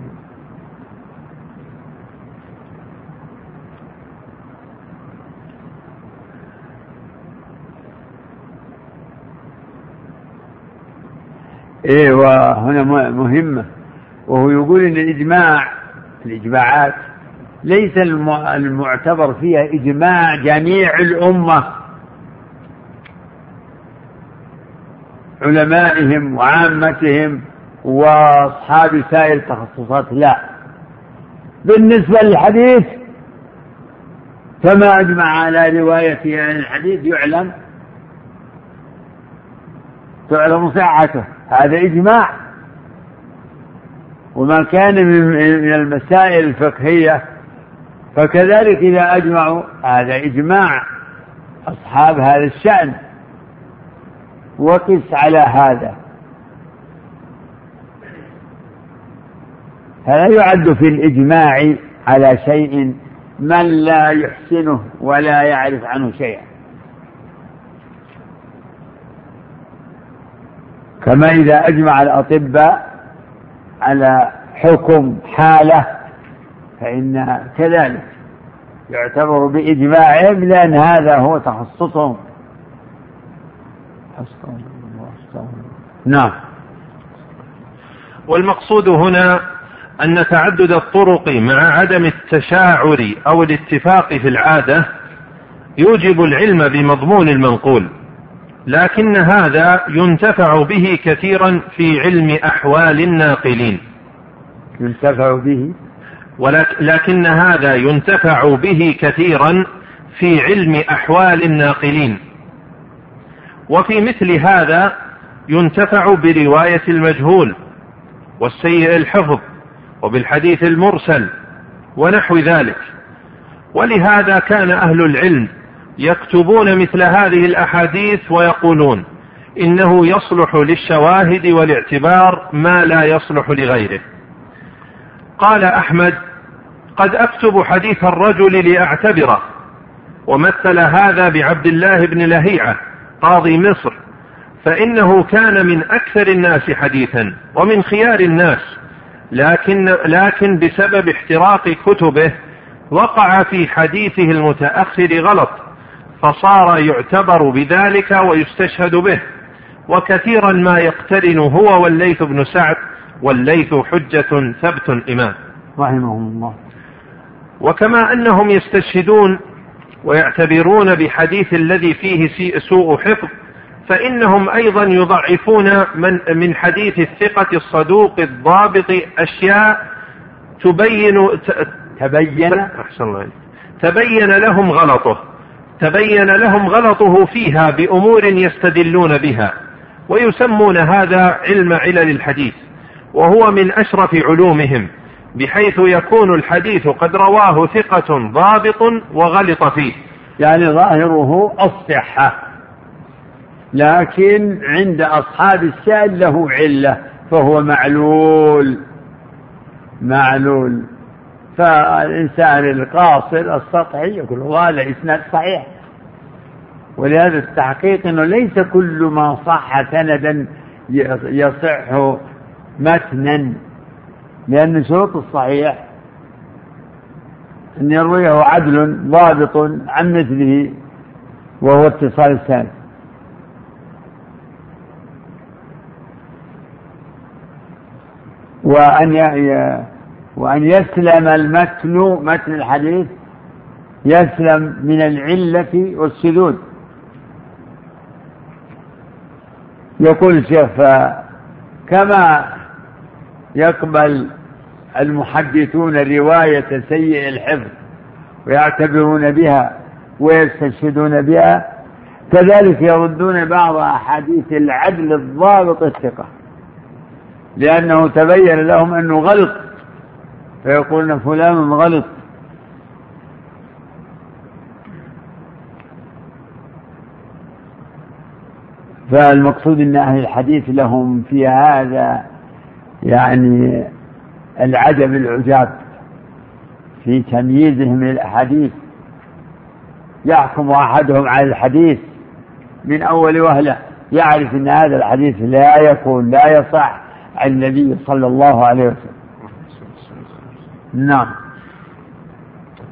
إيه وهنا مهمة. وهو يقول إن الإجماع الإجماعات ليس المعتبر فيها إجماع جميع الأمة. علمائهم وعامتهم وأصحاب سائر التخصصات لا. بالنسبة للحديث فما أجمع على رواية عن الحديث يعلم. تعلم صحته. هذا إجماع. وما كان من المسائل الفقهية فكذلك إذا أجمعوا هذا إجماع أصحاب هذا الشأن. وقس على هذا. فلا يعد في الإجماع على شيء من لا يحسنه ولا يعرف عنه شيئا. كما إذا أجمع الأطباء على حكم حالة فإن كذلك يعتبر بإجماعهم لأن هذا هو تخصصهم. نعم. والمقصود هنا أن تعدد الطرق مع عدم التشاعر أو الاتفاق في العادة يوجب العلم بمضمون المنقول. لكن هذا ينتفع به كثيرا في علم أحوال الناقلين. ينتفع به؟ ولكن هذا ينتفع به كثيرا في علم أحوال الناقلين. وفي مثل هذا ينتفع برواية المجهول والسيء الحفظ وبالحديث المرسل ونحو ذلك. ولهذا كان أهل العلم يكتبون مثل هذه الأحاديث ويقولون إنه يصلح للشواهد والاعتبار ما لا يصلح لغيره. قال أحمد قد أكتب حديث الرجل لأعتبره ومثل هذا بعبد الله بن لهيعة قاضي مصر فإنه كان من أكثر الناس حديثا ومن خيار الناس لكن لكن بسبب احتراق كتبه وقع في حديثه المتأخر غلط. فصار يعتبر بذلك ويستشهد به. وكثيرا ما يقترن هو والليث بن سعد والليث حجة ثبت إمام رحمهم الله. وكما أنهم يستشهدون ويعتبرون بحديث الذي فيه سوء حفظ فإنهم أيضا يضعفون من, من حديث الثقة الصدوق الضابط أشياء تبين تبين. أحسن الله تبين لهم غلطه. تبين لهم غلطه فيها بأمور يستدلون بها ويسمون هذا علم علل الحديث وهو من أشرف علومهم بحيث يكون الحديث قد رواه ثقة ضابط وغلط فيه. يعني ظاهره الصحة لكن عند أصحاب السائل له علة فهو معلول معلول. فالإنسان القاصر السطحي يقول هذا إسناد صحيح. ولهذا التحقيق أنه ليس كل ما صح سندا يصح متنا لأن شروط الصحيح أن يرويه عدل ضابط عن مثله وهو اتصال السند. وأن وأن يسلم المتن متن الحديث يسلم من العلة والشذوذ يقول الشيخ كما يقبل المحدثون رواية سيء الحفظ ويعتبرون بها ويستشهدون بها كذلك يردون بعض أحاديث العدل الضابط الثقة لأنه تبين لهم أنه غلط. فيقولون فلان غلط. فالمقصود أن أهل الحديث لهم في هذا يعني العجب العجاب في تمييزهم للأحاديث يحكم أحدهم على الحديث من أول وهلة يعرف أن هذا الحديث لا يكون لا يصح عن النبي صلى الله عليه وسلم. نعم.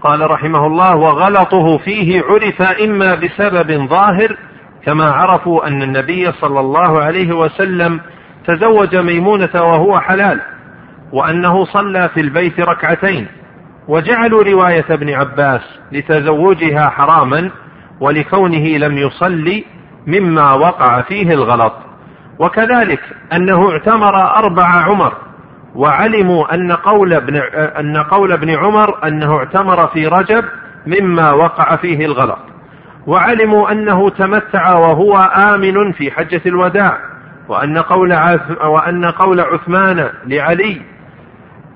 قال رحمه الله وغلطه فيه عرف إما بسبب ظاهر كما عرفوا أن النبي صلى الله عليه وسلم تزوج ميمونة وهو حلال وأنه صلى في البيت ركعتين. وجعلوا رواية ابن عباس لتزوجها حراما ولكونه لم يصلي مما وقع فيه الغلط. وكذلك أنه اعتمر أربع عمر وعلموا أن قول ابن أن قول ابن عمر أنه اعتمر في رجب مما وقع فيه الغلط. وعلموا أنه تمتع وهو آمن في حجة الوداع وأن قول وأن قول عثمان لعلي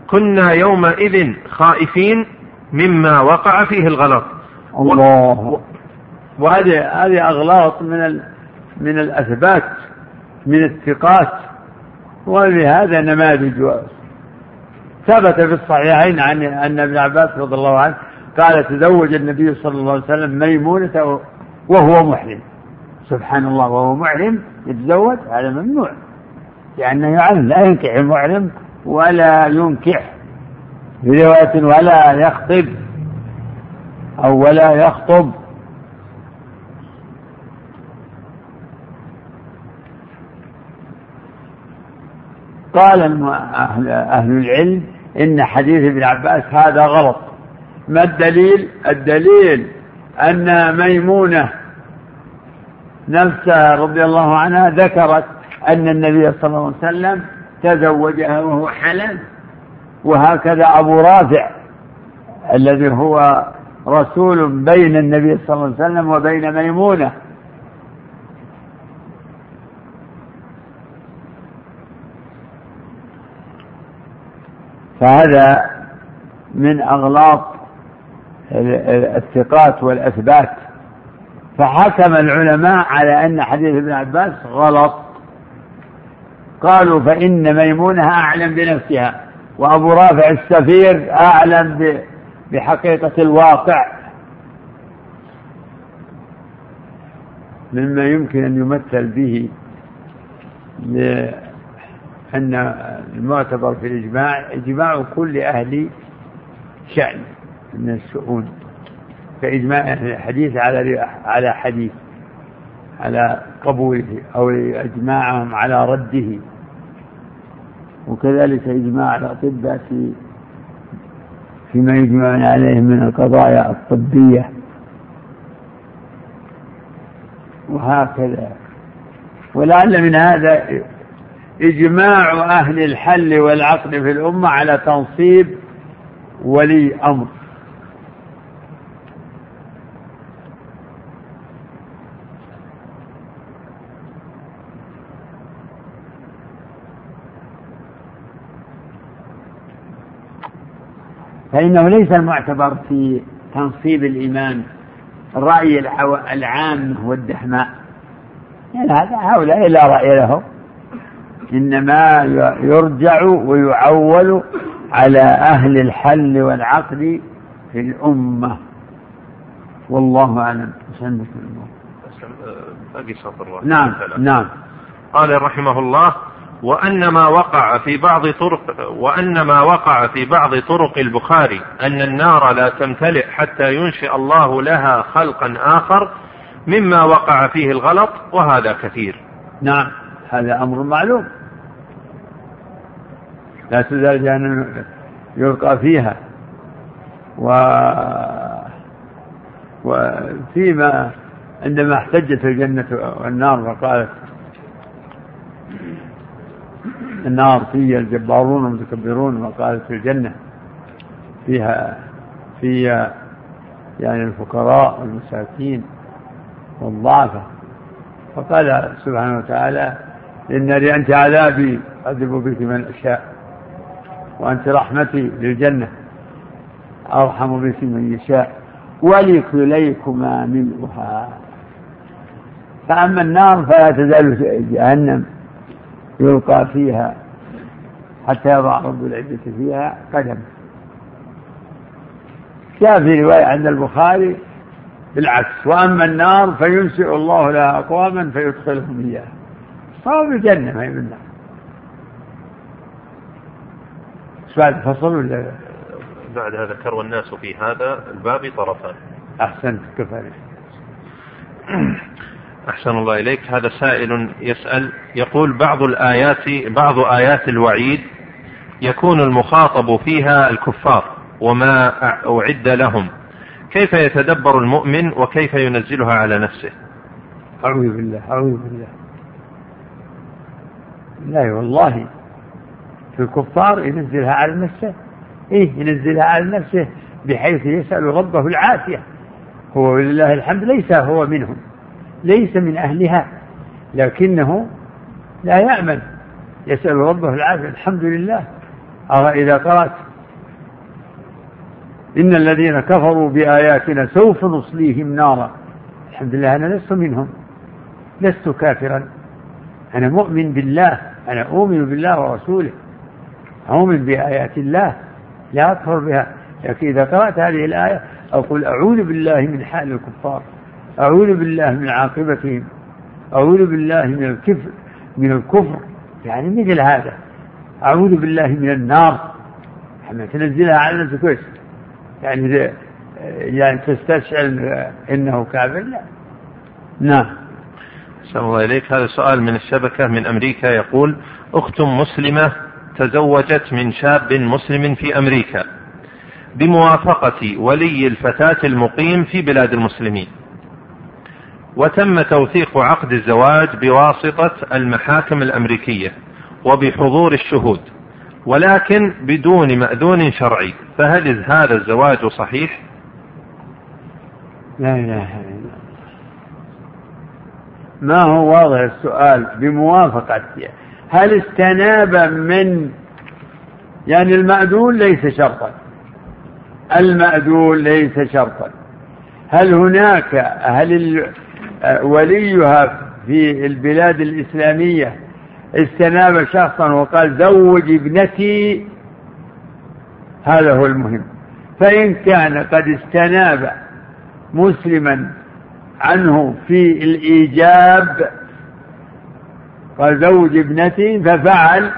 كنا يومئذ خائفين مما وقع فيه الغلط. الله. وهذه هذه أغلاط من من الأثبات من الثقات. ولهذا نماذج ثبت في الصحيحين عن أن ابن عباس رضي الله عنه قال تزوج النبي صلى الله عليه وسلم ميمونة وهو محرم. سبحان الله وهو محرم يتزوج هذا ممنوع. لأنه يعلم لا ينكح المحرم ولا ينكح في رواية ولا يخطب أو ولا يخطب. قال أهل العلم إن حديث ابن عباس هذا غلط. ما الدليل؟ الدليل أن ميمونة نفسها رضي الله عنها ذكرت أن النبي صلى الله عليه وسلم تزوجها وهو حلال وهكذا أبو رافع الذي هو رسول بين النبي صلى الله عليه وسلم وبين ميمونة. فهذا من أغلاط الثقات والأثبات. فحكم العلماء على أن حديث ابن عباس غلط. قالوا فإن ميمونة أعلم بنفسها وأبو رافع السفير أعلم بحقيقة الواقع. مما يمكن أن يمثل به أن المعتبر في الإجماع إجماع كل أهل شأن من الشؤون كإجماع الحديث على على حديث على قبوله أو إجماعهم على رده. وكذلك إجماع الأطباء في فيما يجمعون عليه من القضايا الطبية. وهكذا. ولعل من هذا إجماع أهل الحل والعقد في الأمة على تنصيب ولي أمر. فإنه ليس المعتبر في تنصيب الإمام الرأي العام والدحماء يعني هذا هؤلاء لا رأي لهم. إنما يرجع ويعول على أهل الحل والعقد في الأمة. والله أعلم. عندك باقي سطر نعم نعم. قال رحمه الله وأن ما وقع في بعض طرق وأن ما وقع في بعض طرق البخاري أن النار لا تمتلئ حتى ينشئ الله لها خلقا آخر مما وقع فيه الغلط وهذا كثير. نعم هذا أمر معلوم. لا تزال جهنم يلقى فيها. و وفيما عندما احتجت الجنة والنار وقالت النار فيها الجبارون المتكبرون وقالت الجنة فيها فيها يعني الفقراء والمساكين والضعفة. فقال سبحانه وتعالى إن أنت عذابي أعذب بك من أشاء. وأنت رحمتي للجنة. أرحم بك من يشاء. ولكليكما ملؤها فأما النار فلا تزال جهنم. يلقى فيها حتى يضع رب العزة فيها قدم. جاء في رواية عند البخاري بالعكس. وأما النار فينشئ الله لها أقواما فيدخلهم إياها. فهو بالجنة ما هي بعد فصل ولا بعد هذا ذكر والناس في هذا الباب طرفان. أحسنت كفى أحسن الله إليك. هذا سائل يسأل يقول بعض الآيات بعض آيات الوعيد يكون المخاطب فيها الكفار وما أعد لهم. كيف يتدبر المؤمن وكيف ينزلها على نفسه؟ أعوذ بالله أعوذ بالله. لا والله. في الكفار ينزلها على نفسه. إيه ينزلها على نفسه بحيث يسأل ربه العافية. هو ولله الحمد ليس هو منهم ليس من أهلها لكنه لا يأمن يسأل ربه العافية الحمد لله. إذا قرأت إن الذين كفروا بآياتنا سوف نصليهم نارا. الحمد لله أنا لست منهم لست كافرا. أنا مؤمن بالله أنا أؤمن بالله ورسوله. أؤمن بآيات الله لا أكفر بها. لكن إذا قرأت هذه الآية أقول أعوذ بالله من حال الكفار أعوذ بالله من عاقبتهم أعوذ بالله من الكفر من الكفر. يعني مثل هذا أعوذ بالله من النار. حما تنزلها على نفسك كويس. يعني يعني تستشعر إنه كافر لا. نعم. الله إليك. هذا سؤال من الشبكة من أمريكا يقول أخت مسلمة تزوجت من شاب مسلم في أمريكا بموافقة ولي الفتاة المقيم في بلاد المسلمين. وتم توثيق عقد الزواج بواسطة المحاكم الأمريكية وبحضور الشهود ولكن بدون مأذون شرعي. فهل هذا الزواج صحيح؟ لا إله إلا الله. ما هو واضح السؤال؟ بموافقة. هل استناب من يعني المأذون ليس شرطا. المأذون ليس شرطا. هل هناك هل وليها في البلاد الإسلامية استناب شخصا وقال زوج ابنتي؟ هذا هو المهم. فإن كان قد استناب مسلما عنه في الإيجاب قال زوج ابنتي ففعل.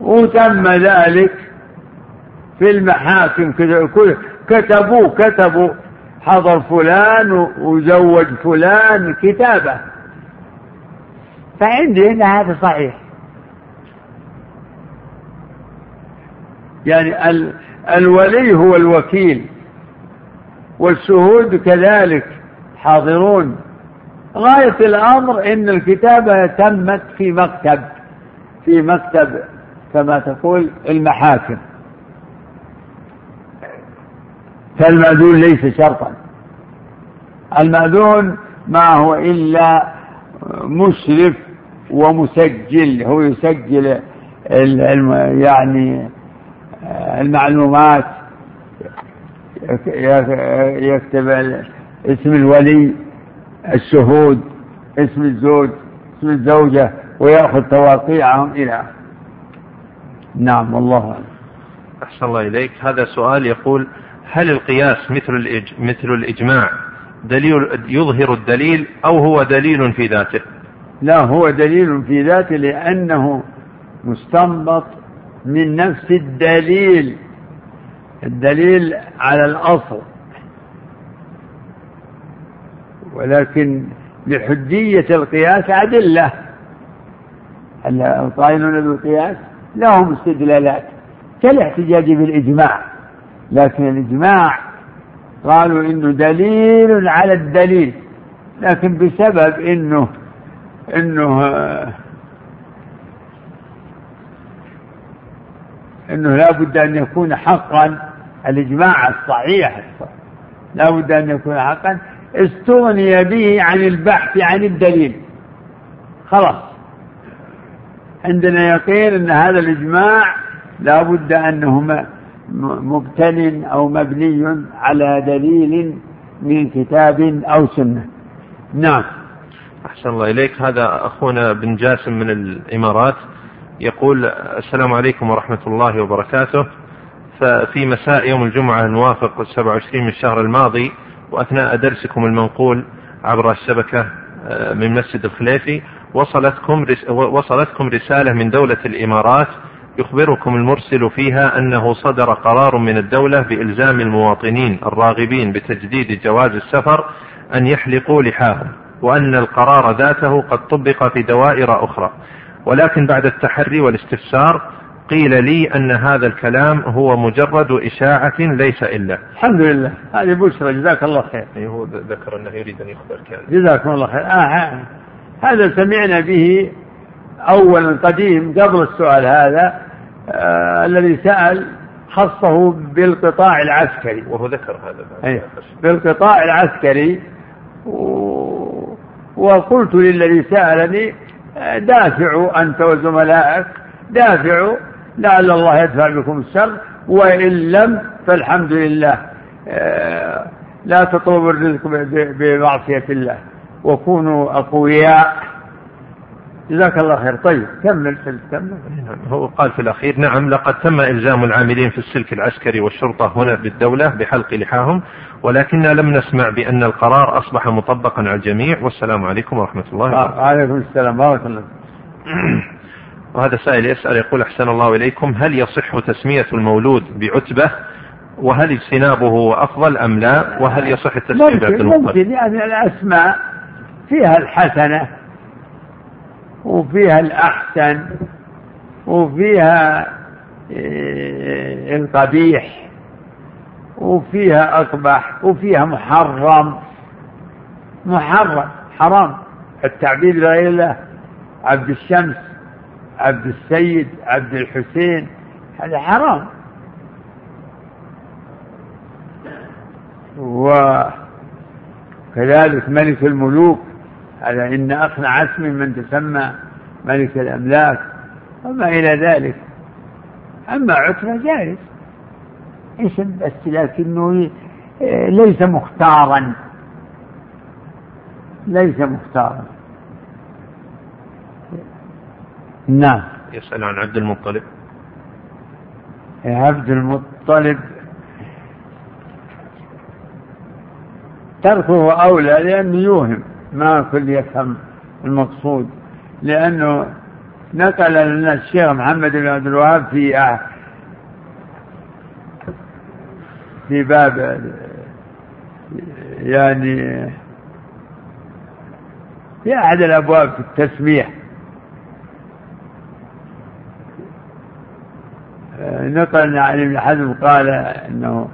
وتم ذلك في المحاكم. كتبوا كتبوا حضر فلان وزوج فلان كتابة. فعندي هنا هذا صحيح. يعني ال الولي هو الوكيل والشهود كذلك حاضرون. غاية الأمر إن الكتابة تمت في مكتب في مكتب كما تقول المحاكم. فالمأذون ليس شرطا. المأذون ما هو إلا مشرف ومسجل هو يسجل يعني المعلومات يكتب اسم الولي الشهود اسم الزوج اسم الزوجة ويأخذ تواقيعهم إلى. نعم والله أعلم. أحسن الله إليك. هذا سؤال يقول هل القياس مثل الإج... مثل الإجماع دليل يظهر الدليل أو هو دليل في ذاته؟ لا هو دليل في ذاته لأنه مستنبط من نفس الدليل. الدليل على الأصل. ولكن لحجية القياس أدلة. القائلون بالقياس لهم استدلالات كالاحتجاج بالإجماع. لكن الإجماع قالوا إنه دليل على الدليل لكن بسبب إنه إنه إنه لا بد أن يكون حقا. الإجماع الصحيح لا بد أن يكون حقا. استغني به عن البحث عن الدليل. خلاص. عندنا يقين أن هذا الإجماع لا بد أنه مبتن أو مبني على دليل من كتاب أو سنة. نعم. أحسن الله إليك. هذا أخونا بن جاسم من الإمارات يقول السلام عليكم ورحمة الله وبركاته. ففي مساء يوم الجمعة الموافق 27 من الشهر الماضي وأثناء درسكم المنقول عبر الشبكة آه، من مسجد الخليفي وصلتكم وصلتكم رسالة من دولة الإمارات يخبركم المرسل فيها أنه صدر قرار من الدولة بإلزام المواطنين الراغبين بتجديد جواز السفر أن يحلقوا لحاهم وأن القرار ذاته قد طبق في دوائر أخرى. ولكن بعد التحري والاستفسار قيل لي أن هذا الكلام هو مجرد إشاعة ليس إلا. الحمد لله. هذه بشرى. جزاك الله خير. أي هو ذكر أنه يريد أن يخبرك يعني. جزاكم الله خير. آه هذا سمعنا به أولا قديم قبل السؤال هذا آه الذي سأل خصه بالقطاع العسكري. وهو ذكر هذا أيه بالقطاع العسكري. و... وقلت للذي سألني آه، دافعوا أنت وزملائك دافعوا لعل الله يدفع بكم الشر وإن لم فالحمد لله. آه، لا تطلبوا الرزق بمعصية الله. وكونوا أقوياء. جزاك الله خير. طيب كمل كمل هو قال في الأخير نعم لقد تم إلزام العاملين في السلك العسكري والشرطة هنا بالدولة بحلق لحاهم ولكننا لم نسمع بأن القرار أصبح مطبقا على الجميع. والسلام عليكم ورحمة الله وبركاته. وعليكم السلام. بارك الله وهذا سائل يسأل يقول أحسن الله إليكم هل يصح تسمية المولود بعتبة؟ وهل اجتنابه أفضل أم لا؟ وهل يصح التسمية ممكن, ممكن يعني الأسماء فيها الحسنة وفيها الأحسن وفيها إيه، القبيح وفيها أقبح وفيها محرم. محرم حرام. التعبيد لغير الله عبد الشمس. عبد السيد عبد الحسين. هذا حرام. وكذلك ملك الملوك. هذا إن أقنع اسم من تسمى ملك الأملاك وما إلى ذلك. أما عتبة جائز. اسم بس لكنه ليس مختارا. ليس مختارا. نعم. يسأل عن عبد المطلب. عبد المطلب. تركه أولى لأنه يوهم ما كل يفهم المقصود. لأنه نقل لنا الشيخ محمد بن عبد الوهاب في في باب يعني في أحد الأبواب في التسميح نقل عن ابن حزم قال إنه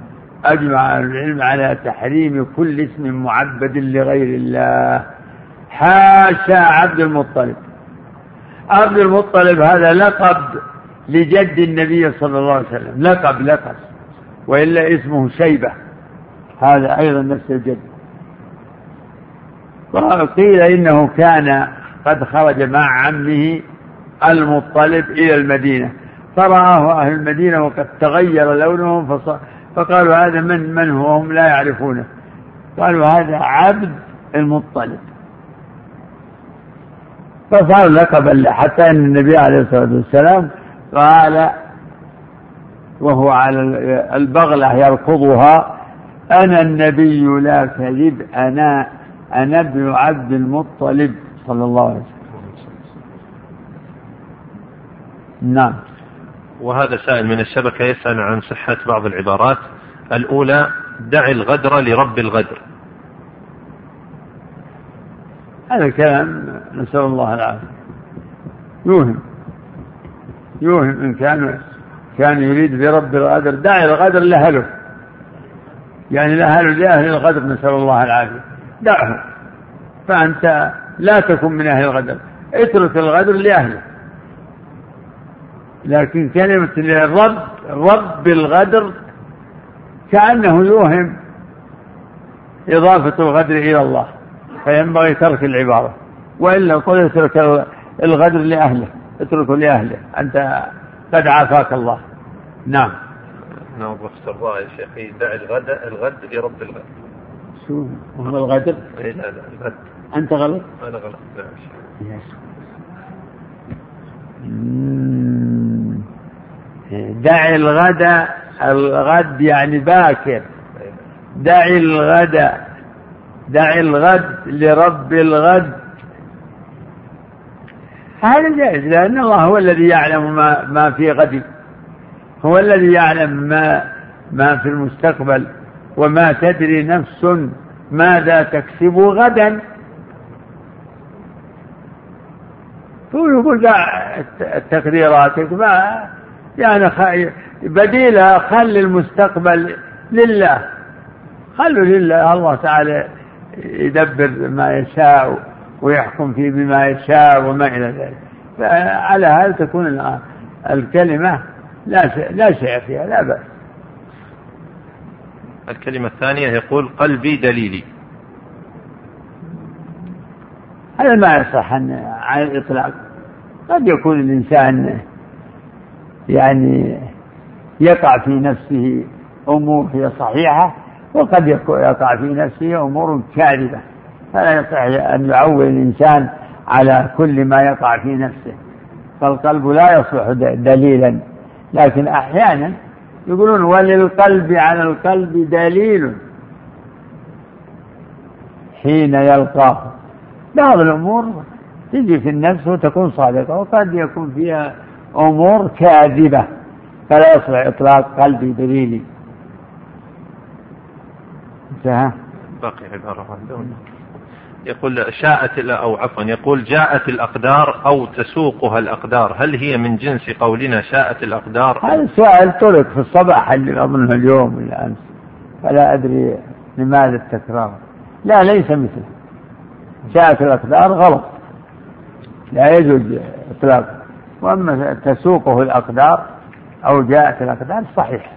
أجمع العلم على تحريم كل اسم معبد لغير الله. حاشا عبد المطلب. عبد المطلب هذا لقب لجد النبي صلى الله عليه وسلم. لقب لقب. وإلا اسمه شيبة. هذا أيضا نفس الجد. قيل إنه كان قد خرج مع عمه المطلب إلى المدينة. فرآه أهل المدينة وقد تغير لونهم فقالوا هذا من من هو؟ هم لا يعرفونه. قالوا هذا عبد المطلب. فصار لقبا له حتى إن النبي عليه الصلاة والسلام قال وهو على البغلة يركضها أنا النبي لا كذب أنا أنا ابن عبد المطلب صلى الله عليه وسلم. نعم. وهذا سائل من الشبكة يسأل عن صحة بعض العبارات. الأولى دع الغدر لرب الغدر. هذا الكلام نسأل الله العافية. يوهم. يوهم إن كان كان يريد برب الغدر. دع الغدر لأهله. يعني لأهله لأهل الغدر نسأل الله العافية. دعه فأنت لا تكن من أهل الغدر. اترك الغدر لأهله. لكن كلمة الرب رب الغدر كأنه يوهم إضافة الغدر إلى الله فينبغي ترك العبارة وإلا قل اترك الغدر لأهله اتركه لأهله أنت قد عافاك الله. نعم. نعم الله يا شيخي دع الغد الغد لرب الغد. شو هو الغدر؟ إيه لا لا الغد. أنت غلط؟ أنا غلط نعم دع الغد الغد يعني باكر. دع الغد دع الغد لرب الغد. هذا جائز لأن الله هو الذي يعلم ما, ما في غد. هو الذي يعلم ما ما في المستقبل. وما تدري نفس ماذا تكسب غدا. يقول تقديراتك ما يعني بديلها خل المستقبل لله. خلوا لله. الله تعالى يدبر ما يشاء ويحكم فيه بما يشاء وما إلى ذلك. فعلى هذا تكون الكلمة لا شيء, لا شيء فيها لا بأس. الكلمة الثانية يقول قلبي دليلي. هذا ما يصح عن الإطلاق. قد يكون الإنسان يعني يقع في نفسه أمور هي صحيحة وقد يقع في نفسه أمور كاذبة. فلا يصح أن يعول الإنسان على كل ما يقع في نفسه. فالقلب لا يصلح دليلا. لكن أحيانا يقولون وللقلب على القلب دليل. حين يلقاه بعض الأمور تجي في النفس وتكون صادقة وقد يكون فيها أمور كاذبة فلا يصلح إطلاق قلبي دليلي انتهى. باقي عبارة يقول شاءت أو عفوا يقول جاءت الأقدار أو تسوقها الأقدار. هل هي من جنس قولنا شاءت الأقدار؟ هذا السؤال طرق في الصباح اللي أظنه اليوم ولا أمس. فلا أدري لماذا التكرار. لا ليس مثله. جاءت الأقدار غلط. لا يجوز إطلاقه وأما تسوقه الأقدار أو جاءت الأقدار صحيح.